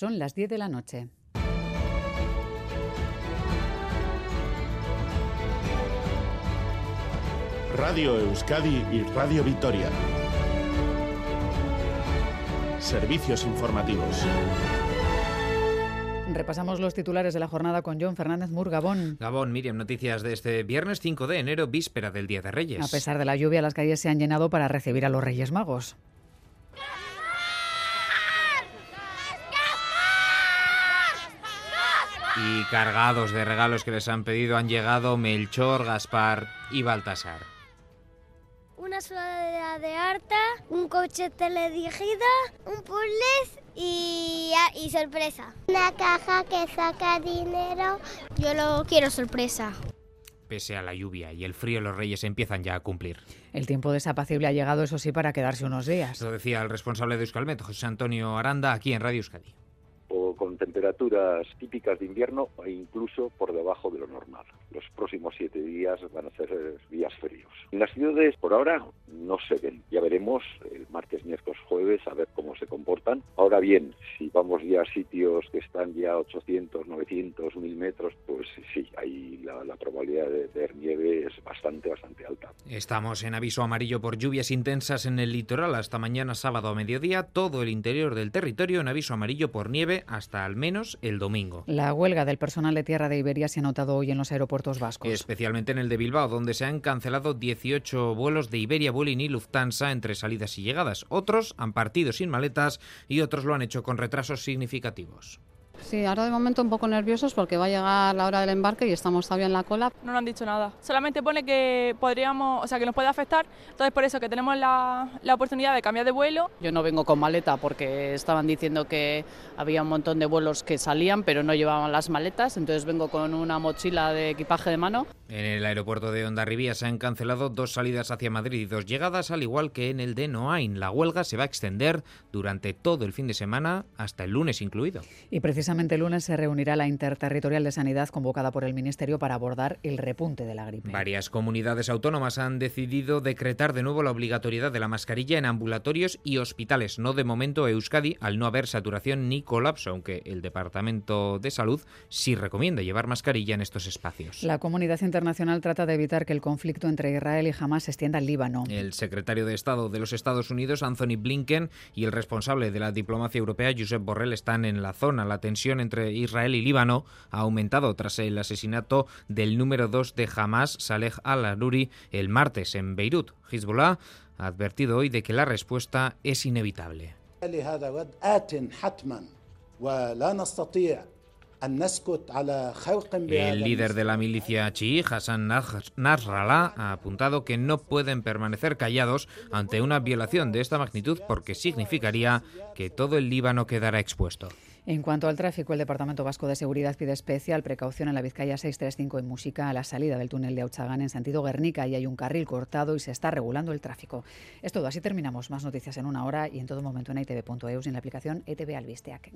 Son las 10 de la noche. Radio Euskadi y Radio Vitoria. Servicios informativos. Repasamos los titulares de la jornada con John Fernández Mur, Gabón. Gabón, Miriam, noticias de este viernes 5 de enero, víspera del Día de Reyes. A pesar de la lluvia, las calles se han llenado para recibir a los Reyes Magos. Y cargados de regalos que les han pedido han llegado Melchor, Gaspar y Baltasar. Una sudadera de harta, un coche teledirigido, un puzzle y, y sorpresa. Una caja que saca dinero. Yo lo quiero sorpresa. Pese a la lluvia y el frío, los reyes empiezan ya a cumplir. El tiempo desapacible ha llegado, eso sí, para quedarse unos días. Lo decía el responsable de Euskalmet, José Antonio Aranda, aquí en Radio Euskadi temperaturas típicas de invierno e incluso por debajo de lo normal. Los próximos siete días van a ser días fríos. En las ciudades por ahora no se ven. Ya veremos el martes, miércoles, jueves a ver cómo se comportan. Ahora bien, si vamos ya a sitios que están ya a 800, 900, 1000 metros, pues sí, ahí la, la probabilidad de ver nieve es bastante, bastante alta. Estamos en aviso amarillo por lluvias intensas en el litoral hasta mañana sábado a mediodía. Todo el interior del territorio en aviso amarillo por nieve hasta al menos el domingo. La huelga del personal de tierra de Iberia se ha notado hoy en los aeropuertos vascos. Especialmente en el de Bilbao, donde se han cancelado 18 vuelos de Iberia, Vueling y Lufthansa entre salidas y llegadas. Otros han partido sin maletas y otros lo han hecho con retrasos significativos. Sí, ahora de momento un poco nerviosos porque va a llegar la hora del embarque y estamos todavía en la cola. No nos han dicho nada. Solamente pone que podríamos, o sea, que nos puede afectar. Entonces, por eso que tenemos la, la oportunidad de cambiar de vuelo. Yo no vengo con maleta porque estaban diciendo que había un montón de vuelos que salían, pero no llevaban las maletas. Entonces, vengo con una mochila de equipaje de mano. En el aeropuerto de Ondarribía se han cancelado dos salidas hacia Madrid y dos llegadas, al igual que en el de Noain. La huelga se va a extender durante todo el fin de semana, hasta el lunes incluido. Y precisamente el lunes se reunirá la Interterritorial de Sanidad convocada por el Ministerio para abordar el repunte de la gripe. Varias comunidades autónomas han decidido decretar de nuevo la obligatoriedad de la mascarilla en ambulatorios y hospitales. No de momento Euskadi, al no haber saturación ni colapso, aunque el Departamento de Salud sí recomienda llevar mascarilla en estos espacios. La comunidad internacional trata de evitar que el conflicto entre Israel y Hamas se extienda al Líbano. El secretario de Estado de los Estados Unidos, Anthony Blinken, y el responsable de la diplomacia europea, Josep Borrell, están en la zona. La tensión entre Israel y Líbano ha aumentado tras el asesinato del número 2 de Hamas, Saleh al-Aruri, el martes en Beirut. Hezbollah ha advertido hoy de que la respuesta es inevitable. El líder de la milicia chií, Hassan Nasrallah, ha apuntado que no pueden permanecer callados ante una violación de esta magnitud porque significaría que todo el Líbano quedará expuesto. En cuanto al tráfico, el Departamento Vasco de Seguridad pide especial precaución en la Vizcaya 635 en Música a la salida del túnel de Auchagán en sentido Guernica y hay un carril cortado y se está regulando el tráfico. Es todo, así terminamos. Más noticias en una hora y en todo momento en itv.eus y en la aplicación ETV Albisteac.